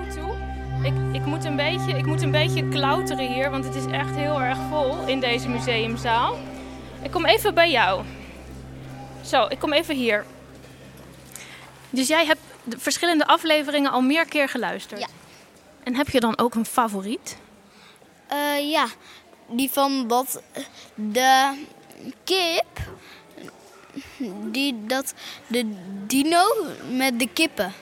jou toe. Ik, ik, moet een beetje, ik moet een beetje klauteren hier, want het is echt heel erg vol in deze museumzaal. Ik kom even bij jou. Zo, ik kom even hier. Dus jij hebt de verschillende afleveringen al meer keer geluisterd? Ja. En heb je dan ook een favoriet? Uh, ja, die van dat de kip, die dat de dino met de kippen.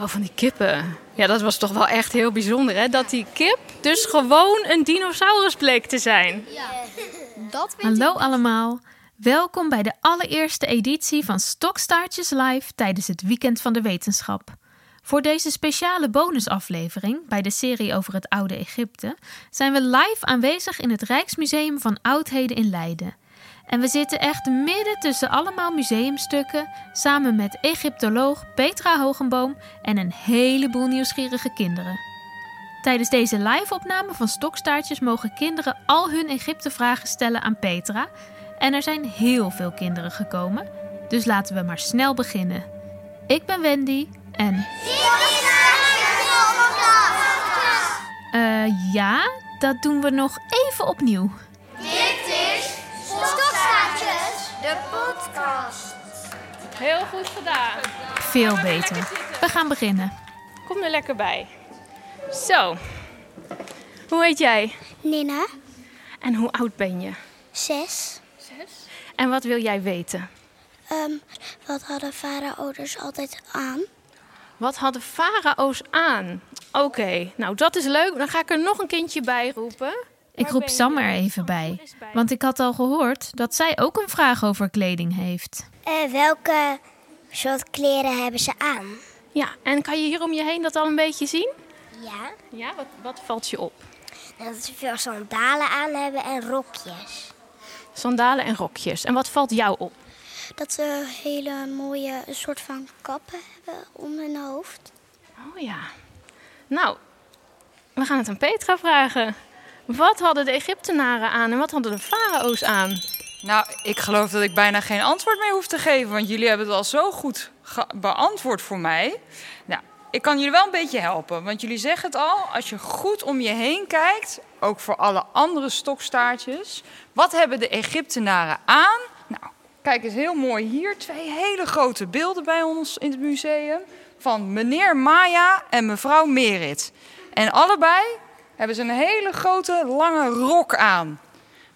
Oh, van die kippen. Ja, dat was toch wel echt heel bijzonder, hè? Dat die kip dus gewoon een dinosaurus bleek te zijn. Ja, dat weet Hallo allemaal. Welkom bij de allereerste editie van Stokstaartjes Live tijdens het Weekend van de Wetenschap. Voor deze speciale bonusaflevering bij de serie over het Oude Egypte zijn we live aanwezig in het Rijksmuseum van Oudheden in Leiden. En we zitten echt midden tussen allemaal museumstukken samen met Egyptoloog Petra Hogenboom en een heleboel nieuwsgierige kinderen. Tijdens deze live-opname van Stokstaartjes mogen kinderen al hun Egypte-vragen stellen aan Petra. En er zijn heel veel kinderen gekomen, dus laten we maar snel beginnen. Ik ben Wendy en. Uh, ja, dat doen we nog even opnieuw. De podcast. Heel goed gedaan. Veel beter. We gaan beginnen. Kom er lekker bij. Zo. Hoe heet jij? Nina. En hoe oud ben je? Zes. Zes. En wat wil jij weten? Um, wat hadden farao's altijd aan? Wat hadden farao's aan? Oké, nou dat is leuk. Dan ga ik er nog een kindje bij roepen. Ik roep Sam er even bij, want ik had al gehoord dat zij ook een vraag over kleding heeft. Uh, welke soort kleren hebben ze aan? Ja, en kan je hier om je heen dat al een beetje zien? Ja. Ja, wat, wat valt je op? Dat ze veel sandalen aan hebben en rokjes. Sandalen en rokjes. En wat valt jou op? Dat ze hele mooie soort van kappen hebben om hun hoofd. Oh ja. Nou, we gaan het aan Petra vragen. Wat hadden de Egyptenaren aan en wat hadden de farao's aan? Nou, ik geloof dat ik bijna geen antwoord meer hoef te geven, want jullie hebben het al zo goed beantwoord voor mij. Nou, ik kan jullie wel een beetje helpen, want jullie zeggen het al, als je goed om je heen kijkt, ook voor alle andere stokstaartjes, wat hebben de Egyptenaren aan? Nou, kijk eens heel mooi hier, twee hele grote beelden bij ons in het museum van meneer Maya en mevrouw Merit. En allebei hebben ze een hele grote lange rok aan.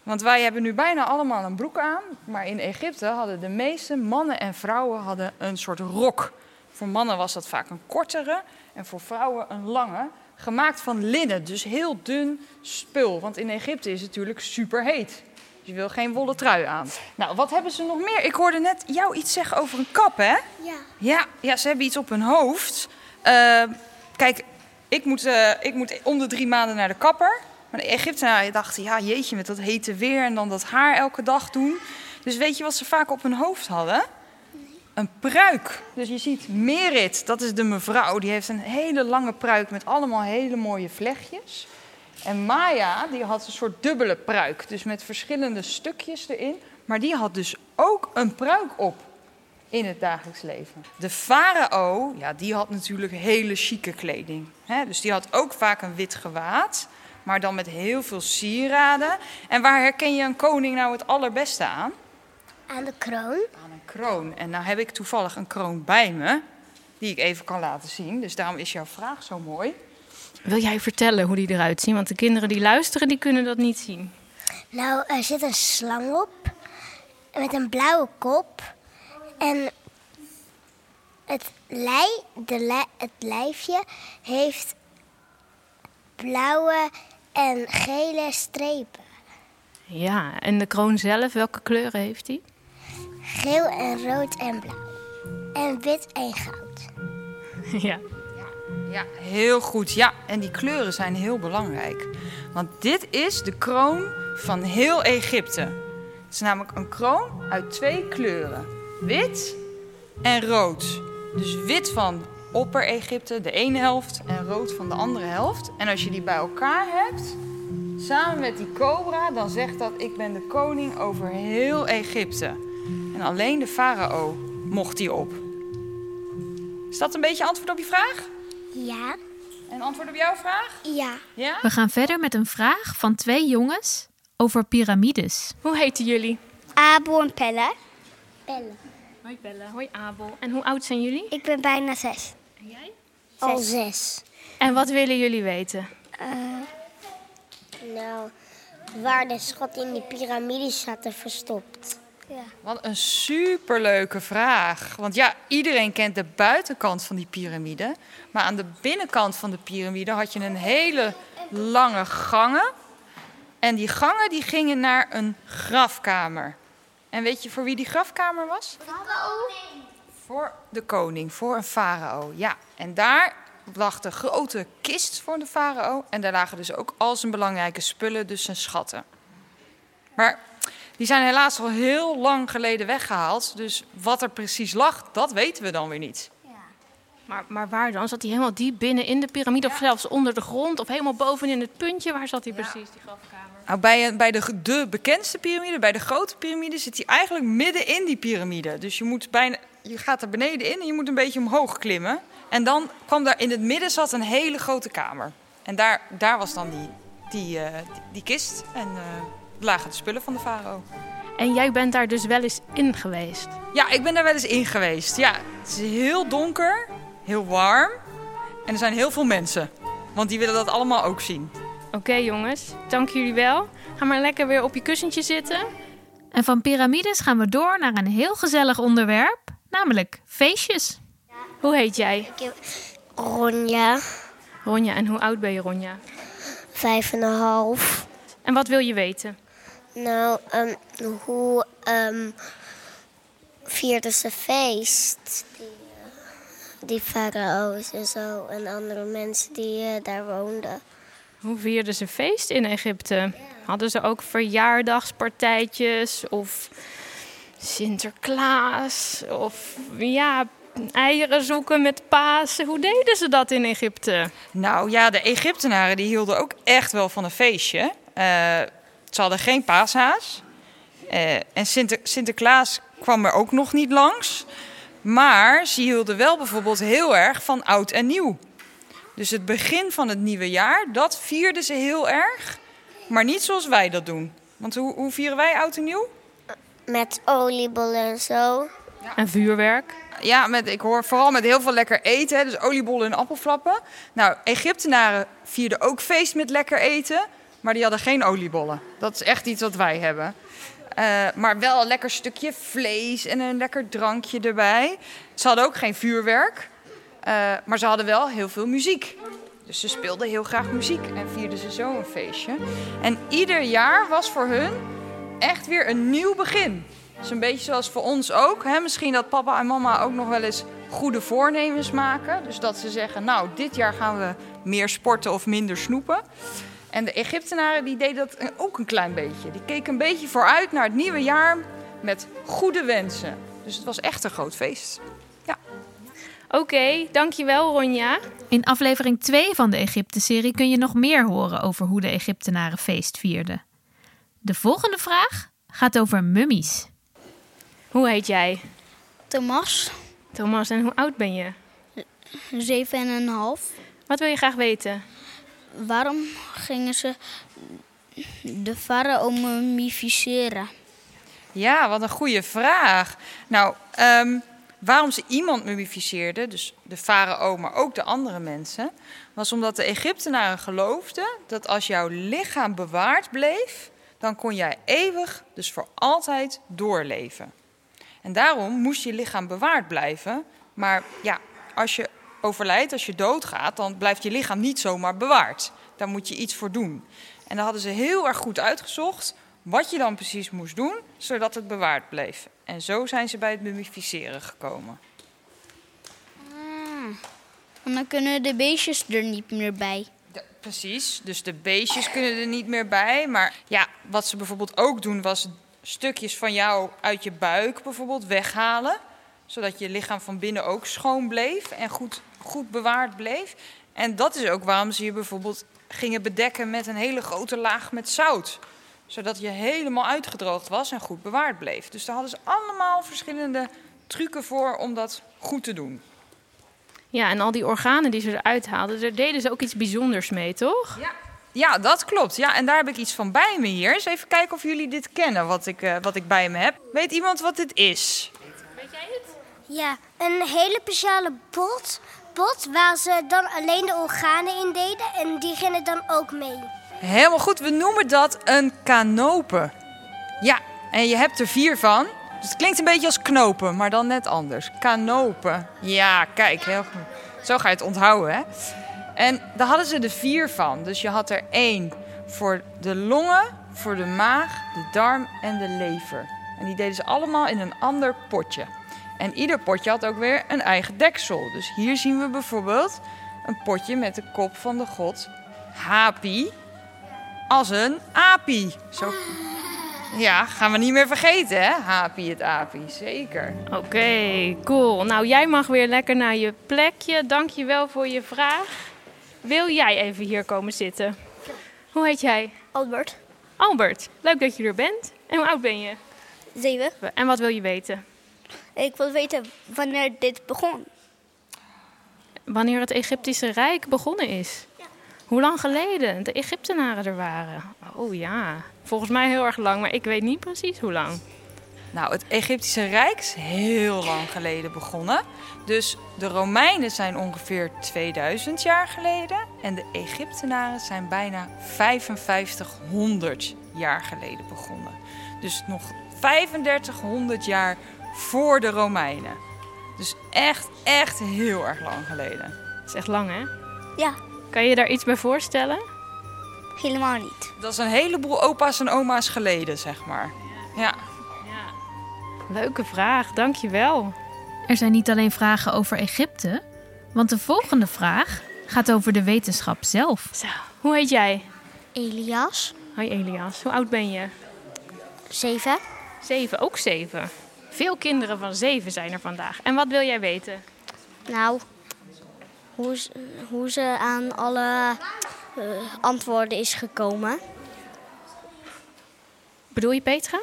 Want wij hebben nu bijna allemaal een broek aan, maar in Egypte hadden de meeste mannen en vrouwen hadden een soort rok. Voor mannen was dat vaak een kortere en voor vrouwen een lange, gemaakt van linnen, dus heel dun spul. Want in Egypte is het natuurlijk superheet. Je wil geen wollen trui aan. Nou, wat hebben ze nog meer? Ik hoorde net jou iets zeggen over een kap, hè? Ja. Ja, ja ze hebben iets op hun hoofd. Uh, kijk, ik moet, uh, ik moet om de drie maanden naar de kapper. Maar de Egyptenaren dachten, ja jeetje, met dat hete weer en dan dat haar elke dag doen. Dus weet je wat ze vaak op hun hoofd hadden? Een pruik. Dus je ziet Merit, dat is de mevrouw, die heeft een hele lange pruik met allemaal hele mooie vlechtjes. En Maya, die had een soort dubbele pruik, dus met verschillende stukjes erin. Maar die had dus ook een pruik op in het dagelijks leven. De farao, ja, die had natuurlijk hele chique kleding. Hè? Dus die had ook vaak een wit gewaad, maar dan met heel veel sieraden. En waar herken je een koning nou het allerbeste aan? Aan de kroon. Aan een kroon. En nou heb ik toevallig een kroon bij me, die ik even kan laten zien. Dus daarom is jouw vraag zo mooi. Wil jij vertellen hoe die eruit zien? Want de kinderen die luisteren, die kunnen dat niet zien. Nou, er zit een slang op met een blauwe kop. En het, lij, de het lijfje heeft blauwe en gele strepen. Ja, en de kroon zelf, welke kleuren heeft hij? Geel en rood en blauw. En wit en goud. Ja. Ja, heel goed. Ja, en die kleuren zijn heel belangrijk. Want dit is de kroon van heel Egypte. Het is namelijk een kroon uit twee kleuren: wit en rood. Dus wit van Opper-Egypte, de ene helft, en rood van de andere helft. En als je die bij elkaar hebt, samen met die cobra, dan zegt dat ik ben de koning over heel Egypte. En alleen de farao mocht die op. Is dat een beetje antwoord op je vraag? Ja. En antwoord op jouw vraag? Ja. Ja? We gaan verder met een vraag van twee jongens over piramides. Hoe heten jullie? Abel en Pelle. Pelle. Hoi Belle. Hoi Abel. En hoe oud zijn jullie? Ik ben bijna zes. En jij? Al zes. En wat willen jullie weten? Nou, waar de schat in die piramides zaten verstopt. Ja. Wat een superleuke vraag. Want ja, iedereen kent de buitenkant van die piramide. Maar aan de binnenkant van de piramide had je een hele lange gangen. En die gangen die gingen naar een grafkamer. En weet je voor wie die grafkamer was? Voor de koning, voor een farao. Ja, en daar lag de grote kist voor de farao. En daar lagen dus ook al zijn belangrijke spullen, dus zijn schatten. Maar die zijn helaas al heel lang geleden weggehaald. Dus wat er precies lag, dat weten we dan weer niet. Maar, maar waar dan? Zat hij helemaal diep binnen in de piramide of zelfs onder de grond? Of helemaal bovenin het puntje? Waar zat hij precies, die grafkamer? Nou, bij, bij de, de bekendste piramide, bij de grote piramide, zit hij eigenlijk midden in die piramide. Dus je, moet bijna, je gaat er beneden in en je moet een beetje omhoog klimmen. En dan kwam daar in het midden zat een hele grote kamer. En daar, daar was dan die, die, eh, die, die kist en eh, lagen de spullen van de farao. En jij bent daar dus wel eens in geweest? Ja, ik ben daar wel eens in geweest. Ja, het is heel donker, heel warm en er zijn heel veel mensen. Want die willen dat allemaal ook zien. Oké jongens, dank jullie wel. Ga maar lekker weer op je kussentje zitten. En van piramides gaan we door naar een heel gezellig onderwerp, namelijk feestjes. Hoe heet jij? Ik heb Ronja, Ronja. En hoe oud ben je Ronja? vijf en een half. En wat wil je weten? Nou, ehm, hoe ehm vierden ze feest? Die, farao's en zo en andere mensen die eh, daar woonden. Hoe vierden ze feest in Egypte? Hadden ze ook verjaardagspartijtjes of Sinterklaas of ja, eieren zoeken met Pasen? Hoe deden ze dat in Egypte? Nou ja, de Egyptenaren die hielden ook echt wel van een feestje. Eh, ze hadden geen paashaas. Eh, en Sinter Sinterklaas kwam er ook nog niet langs. Maar ze hielden wel bijvoorbeeld heel erg van oud en nieuw. Dus het begin van het nieuwe jaar, dat vierden ze heel erg. Maar niet zoals wij dat doen. Want hoe, hoe vieren wij oud en nieuw? Met oliebollen en zo. En vuurwerk? Ja, met, ik hoor vooral met heel veel lekker eten. Hè, dus oliebollen en appelflappen. Nou, Egyptenaren vierden ook feest met lekker eten. Maar die hadden geen oliebollen. Dat is echt iets wat wij hebben. Eh, maar wel een lekker stukje vlees en een lekker drankje erbij. Ze hadden ook geen vuurwerk. eh, maar ze hadden wel heel veel muziek. Dus ze speelden heel graag muziek en vierden ze zo een feestje. En ieder jaar was voor hun echt weer een nieuw begin. Dus een beetje zoals voor ons ook. Hè? Misschien dat papa en mama ook nog wel eens goede voornemens maken. Dus dat ze zeggen, nou, dit jaar gaan we meer sporten of minder snoepen. En de Egyptenaren die deden dat ook een klein beetje. Die keken een beetje vooruit naar het nieuwe jaar met goede wensen. Dus het was echt een groot feest. Ja. Oké, dankjewel Ronja. In aflevering 2 van de Egypte-serie kun je nog meer horen over hoe de Egyptenaren feest vierden. De volgende vraag gaat over mummies. Hoe heet jij? Thomas, Thomas, en hoe oud ben je? zeven en een half. Wat wil je graag weten? Waarom gingen ze de farao mummificeren? Ja, wat een goede vraag. Nou, ehm, waarom ze iemand mummificeerden, dus de farao, maar ook de andere mensen, was omdat de Egyptenaren geloofden dat als jouw lichaam bewaard bleef, dan kon jij eeuwig, dus voor altijd, doorleven. En daarom moest je lichaam bewaard blijven. Maar ja, als je overlijdt, als je doodgaat, dan blijft je lichaam niet zomaar bewaard. Daar moet je iets voor doen. En dan hadden ze heel erg goed uitgezocht wat je dan precies moest doen, zodat het bewaard bleef. En zo zijn ze bij het mummificeren gekomen. En dan kunnen de beestjes er niet meer bij. Ja, precies, dus de beestjes kunnen er niet meer bij. Maar ja, wat ze bijvoorbeeld ook doen, was stukjes van jou uit je buik bijvoorbeeld weghalen. Zodat je lichaam van binnen ook schoon bleef en goed, goed bewaard bleef. En dat is ook waarom ze je bijvoorbeeld gingen bedekken met een hele grote laag met zout. Zodat je helemaal uitgedroogd was en goed bewaard bleef. Dus daar hadden ze allemaal verschillende trucken voor om dat goed te doen. Ja, en al die organen die ze eruit haalden, daar deden ze ook iets bijzonders mee, toch? Ja. Ja, dat klopt. Ja, en daar heb ik iets van bij me hier. Eens even kijken of jullie dit kennen, wat ik, uh, wat ik bij me heb. Weet iemand wat dit is? Ja, een hele speciale pot, pot waar ze dan alleen de organen in deden en die gingen dan ook mee. Helemaal goed, we noemen dat een kanopen. Ja, en je hebt er vier van. Dus het klinkt een beetje als knopen, maar dan net anders. Kanopen. Ja, kijk, heel goed. Zo ga je het onthouden, hè? En daar hadden ze er vier van. Dus je had er één voor de longen, voor de maag, de darm en de lever. En die deden ze allemaal in een ander potje. En ieder potje had ook weer een eigen deksel. Dus hier zien we bijvoorbeeld een potje met de kop van de god Hapi als een apie. Zo. Ja, gaan we niet meer vergeten, hè? Hapi het apie, zeker. Oké, cool. Nou, jij mag weer lekker naar je plekje. Dank je wel voor je vraag. Wil jij even hier komen zitten? Hoe heet jij? Albert. Albert, leuk dat je er bent. En hoe oud ben je? Zeven. En wat wil je weten? Ik wil weten wanneer dit begon. Wanneer het Egyptische Rijk begonnen is. Ja. Hoe lang geleden de Egyptenaren er waren. Oh ja, volgens mij heel erg lang, maar ik weet niet precies hoe lang. Nou, het Egyptische Rijk is heel lang geleden begonnen. Dus de Romeinen zijn ongeveer 2000 jaar geleden. En de Egyptenaren zijn bijna 5500 jaar geleden begonnen. Dus nog 3500 jaar voor de Romeinen. Dus echt, echt heel erg lang geleden. Dat is echt lang, hè? Ja, Kan je je daar iets bij voorstellen? helemaal niet. Dat is een heleboel opa's en oma's geleden, zeg maar. Ja. Ja. Leuke vraag, dankjewel. Er zijn niet alleen vragen over Egypte, want de volgende vraag gaat over de wetenschap zelf. Zo, hoe heet jij? Elias, Hoi Elias, hoe oud ben je? zeven. Zeven, ook zeven. Veel kinderen van zeven zijn er vandaag. En wat wil jij weten? Nou, hoe, ze- hoe ze aan alle eh, antwoorden is gekomen. Bedoel je Petra?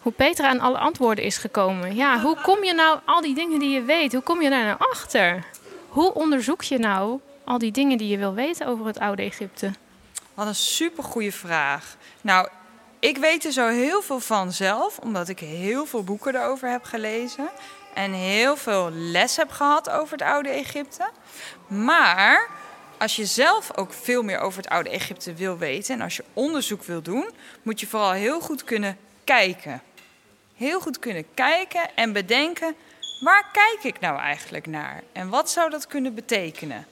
Hoe Petra aan alle antwoorden is gekomen. Ja, hoe kom je nou al die dingen die je weet, hoe kom je daar nou achter? Hoe onderzoek je nou al die dingen die je wil weten over het oude Egypte? Wat een supergoeie vraag. Nou, ik weet er zo heel veel van zelf, omdat ik heel veel boeken erover heb gelezen. En heel veel les heb gehad over het oude Egypte. Maar als je zelf ook veel meer over het oude Egypte wil weten en als je onderzoek wil doen, moet je vooral heel goed kunnen kijken. Heel goed kunnen kijken en bedenken, waar kijk ik nou eigenlijk naar? En wat zou dat kunnen betekenen?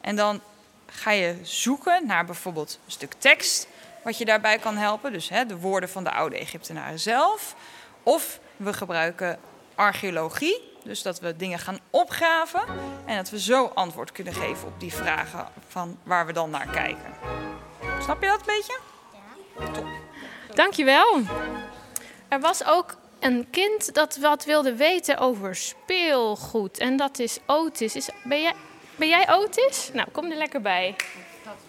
En dan ga je zoeken naar bijvoorbeeld een stuk tekst wat je daarbij kan helpen. Dus hè, de woorden van de oude Egyptenaren zelf. Of we gebruiken archeologie, dus dat we dingen gaan opgraven en dat we zo antwoord kunnen geven op die vragen van waar we dan naar kijken. Snap je dat een beetje? Dankjewel. Er was ook een kind dat wat wilde weten over speelgoed. En dat is Otis. Is, ben, jij, ben jij Otis? Nou, kom er lekker bij.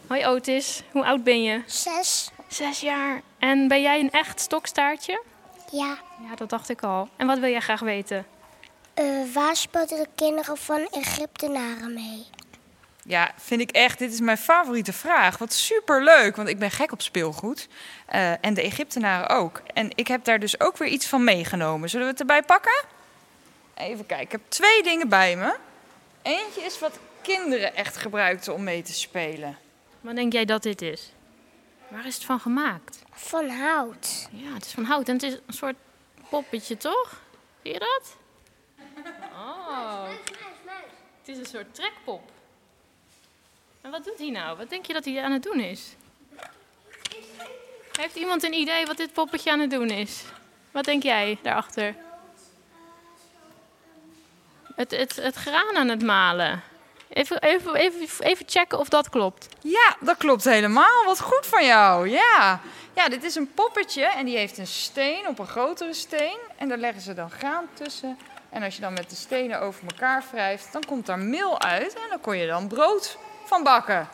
Hoi Otis, hoe oud ben je? Zes. Zes jaar. En ben jij een echt stokstaartje? Ja. Ja, dat dacht ik al. En wat wil jij graag weten? Eh, waar speelden de kinderen van Egyptenaren mee? Ja, vind ik echt. Dit is mijn favoriete vraag. Wat superleuk, want ik ben gek op speelgoed. Eh, en de Egyptenaren ook. En ik heb daar dus ook weer iets van meegenomen. Zullen we het erbij pakken? Even kijken. Ik heb twee dingen bij me. Eentje is wat kinderen echt gebruikten om mee te spelen. Wat denk jij dat dit is? Waar is het van gemaakt? Van hout. Ja, het is van hout en het is een soort poppetje, toch? Zie je dat? Oh. Het is een soort trekpop. En wat doet hij nou? Wat denk je dat hij aan het doen is? Heeft iemand een idee wat dit poppetje aan het doen is? Wat denk jij daarachter? Het, het, het graan aan het malen. Even, even, even, even checken of dat klopt. Ja, dat klopt helemaal. Wat goed van jou. Ja. ja, dit is een poppetje en die heeft een steen op een grotere steen. En daar leggen ze dan graan tussen. En als je dan met de stenen over elkaar wrijft, dan komt daar meel uit. En dan kon je dan brood van bakken.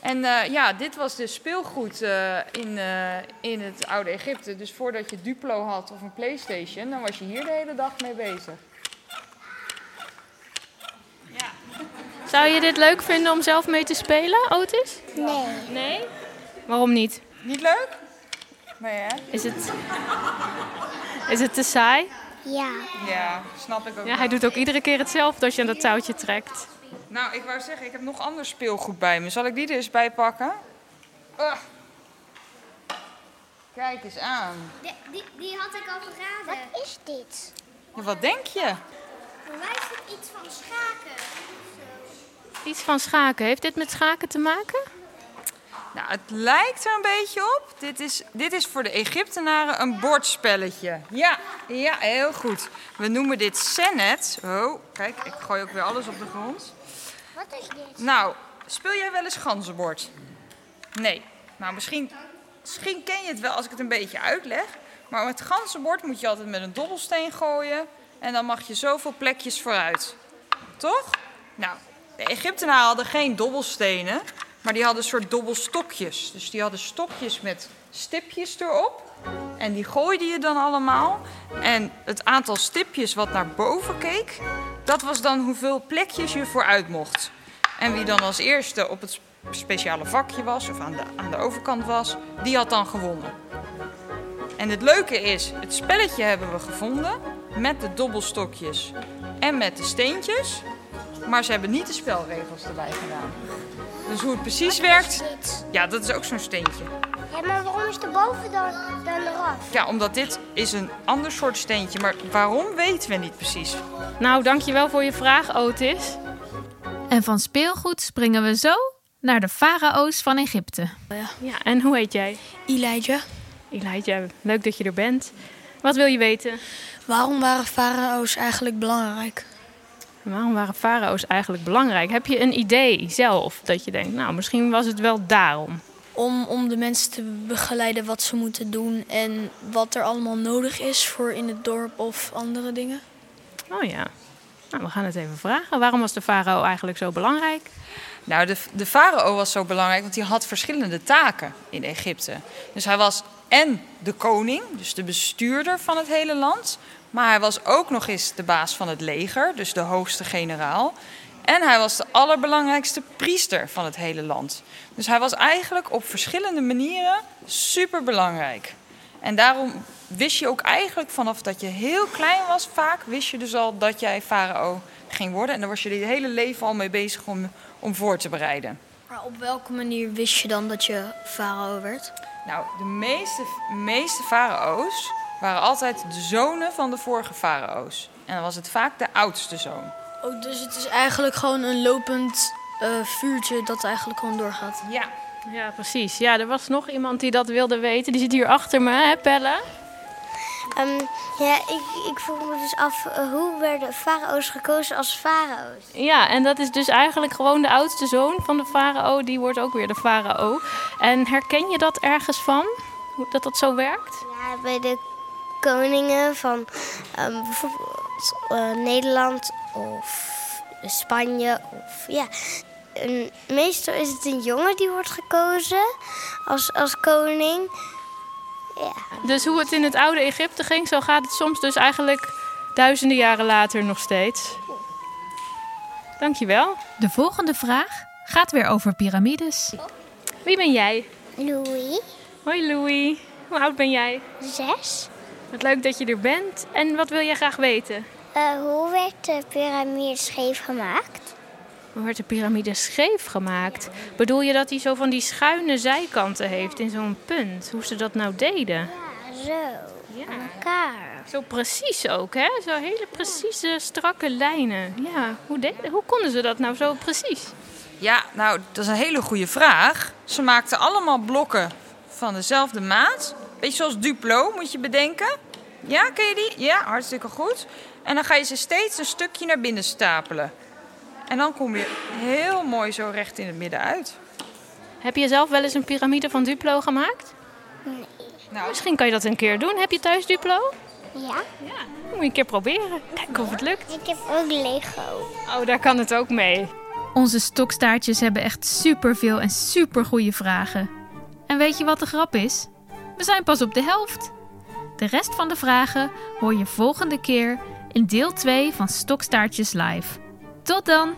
En eh, ja, dit was dus speelgoed eh, in, eh, in het oude Egypte. Dus voordat je Duplo had of een Playstation, dan was je hier de hele dag mee bezig. Zou je dit leuk vinden om zelf mee te spelen, Otis? Nee. Nee? Waarom niet? Niet leuk? Nee, hè? Is het, is het te saai? Ja. Ja, snap ik ook. Ja, wel. hij doet ook iedere keer hetzelfde als je aan dat touwtje trekt. Nou, ik wou zeggen, ik heb nog ander speelgoed bij me. Zal ik die er eens bij pakken? Ah. Kijk eens aan. die, die had ik al geraden. Wat is dit? Ja, wat denk je? Voor mij is het iets van schaken. Iets van schaken. Heeft dit met schaken te maken? Nou, het lijkt er een beetje op. Dit is, dit is voor de Egyptenaren een bordspelletje. Ja, ja, heel goed. We noemen dit Senet. Oh, kijk, ik gooi ook weer alles op de grond. Wat is dit? Nou, speel jij wel eens ganzenbord? Nee. Nou, misschien, misschien ken je het wel als ik het een beetje uitleg. Maar met ganzenbord moet je altijd met een dobbelsteen gooien. En dan mag je zoveel plekjes vooruit. Toch? Nou, de Egyptenaren hadden geen dobbelstenen. Maar die hadden een soort dobbelstokjes. Dus die hadden stokjes met stipjes erop. En die gooide je dan allemaal. En het aantal stipjes wat naar boven keek, dat was dan hoeveel plekjes je vooruit mocht. En wie dan als eerste op het speciale vakje was, of aan de, aan de overkant was, die had dan gewonnen. En het leuke is, het spelletje hebben we gevonden met de dobbelstokjes en met de steentjes. Maar ze hebben niet de spelregels erbij gedaan. Dus hoe het precies werkt, Dit. ja, dat is ook zo'n steentje. Ja, maar waarom is de boven dan, dan eraf? Ja, omdat dit is een ander soort steentje. Maar waarom weten we niet precies. Nou, dankjewel voor je vraag, Otis. En van speelgoed springen we zo naar de farao's van Egypte. Ja, en hoe heet jij? Elijah, Elijah, leuk dat je er bent. Wat wil je weten? waarom waren farao's eigenlijk belangrijk? Waarom waren farao's eigenlijk belangrijk? Heb je een idee zelf dat je denkt, nou, misschien was het wel daarom? Om, om de mensen te begeleiden wat ze moeten doen en wat er allemaal nodig is voor in het dorp of andere dingen. Oh ja. Nou, we gaan het even vragen. Waarom was de farao eigenlijk zo belangrijk? Nou, de, de farao was zo belangrijk, want hij had verschillende taken in Egypte. Dus hij was en de koning, dus de bestuurder van het hele land. Maar hij was ook nog eens de baas van het leger, dus de hoogste generaal. En hij was de allerbelangrijkste priester van het hele land. Dus hij was eigenlijk op verschillende manieren super belangrijk. En daarom wist je ook eigenlijk vanaf dat je heel klein was, vaak wist je dus al dat jij farao ging worden. En daar was je je hele leven al mee bezig om, om voor te bereiden. Maar op welke manier wist je dan dat je farao werd? Nou, de meeste, meeste farao's waren altijd de zonen van de vorige farao's. En dan was het vaak de oudste zoon. Oh, dus het is eigenlijk gewoon een lopend eh, vuurtje dat eigenlijk gewoon doorgaat. Ja, Ja, precies. Ja, er was nog iemand die dat wilde weten. Die zit hier achter me, hè, Pelle? Ehm, ja, ik, ik vroeg me dus af, eh, hoe werden farao's gekozen als farao's? Ja, en dat is dus eigenlijk gewoon de oudste zoon van de farao. Die wordt ook weer de farao. En herken je dat ergens van? Hoe dat dat zo werkt? Ja, bij de koningen van ehm, bijvoorbeeld eh, Nederland of Spanje. Of, ja. En meestal is het een jongen die wordt gekozen als, als koning. Ja. Dus hoe het in het oude Egypte ging, zo gaat het soms dus eigenlijk duizenden jaren later nog steeds. Dankjewel. De volgende vraag gaat weer over piramides. Wie ben jij? Louis, Hoi Louis. Hoe oud ben jij? zes. Wat leuk dat je er bent. En wat wil jij graag weten? Eh, hoe werd de piramide scheef gemaakt? Hoe werd de piramide scheef gemaakt? Bedoel je dat hij zo van die schuine zijkanten heeft in zo'n punt? Hoe ze dat nou deden? Ja, zo. Ja. Aan elkaar. Zo precies ook, hè? Zo hele precieze, strakke lijnen. Ja, hoe, de- hoe konden ze dat nou zo precies? ja, nou, dat is een hele goede vraag. Ze maakten allemaal blokken van dezelfde maat. Beetje zoals Duplo, moet je bedenken. Ja, ken je die? Ja, hartstikke goed. En dan ga je ze steeds een stukje naar binnen stapelen. En dan kom je heel mooi zo recht in het midden uit. Heb je zelf wel eens een piramide van Duplo gemaakt? Nou, Misschien kan je dat een keer doen. Heb je thuis Duplo? Ja, Dan moet je een keer proberen. Kijken of het lukt. ik heb ook Lego. Oh, daar kan het ook mee. Onze stokstaartjes hebben echt superveel en supergoeie vragen. En weet je wat de grap is? We zijn pas op de helft. De rest van de vragen hoor je volgende keer in deel 2 van Stokstaartjes Live. Tot dan!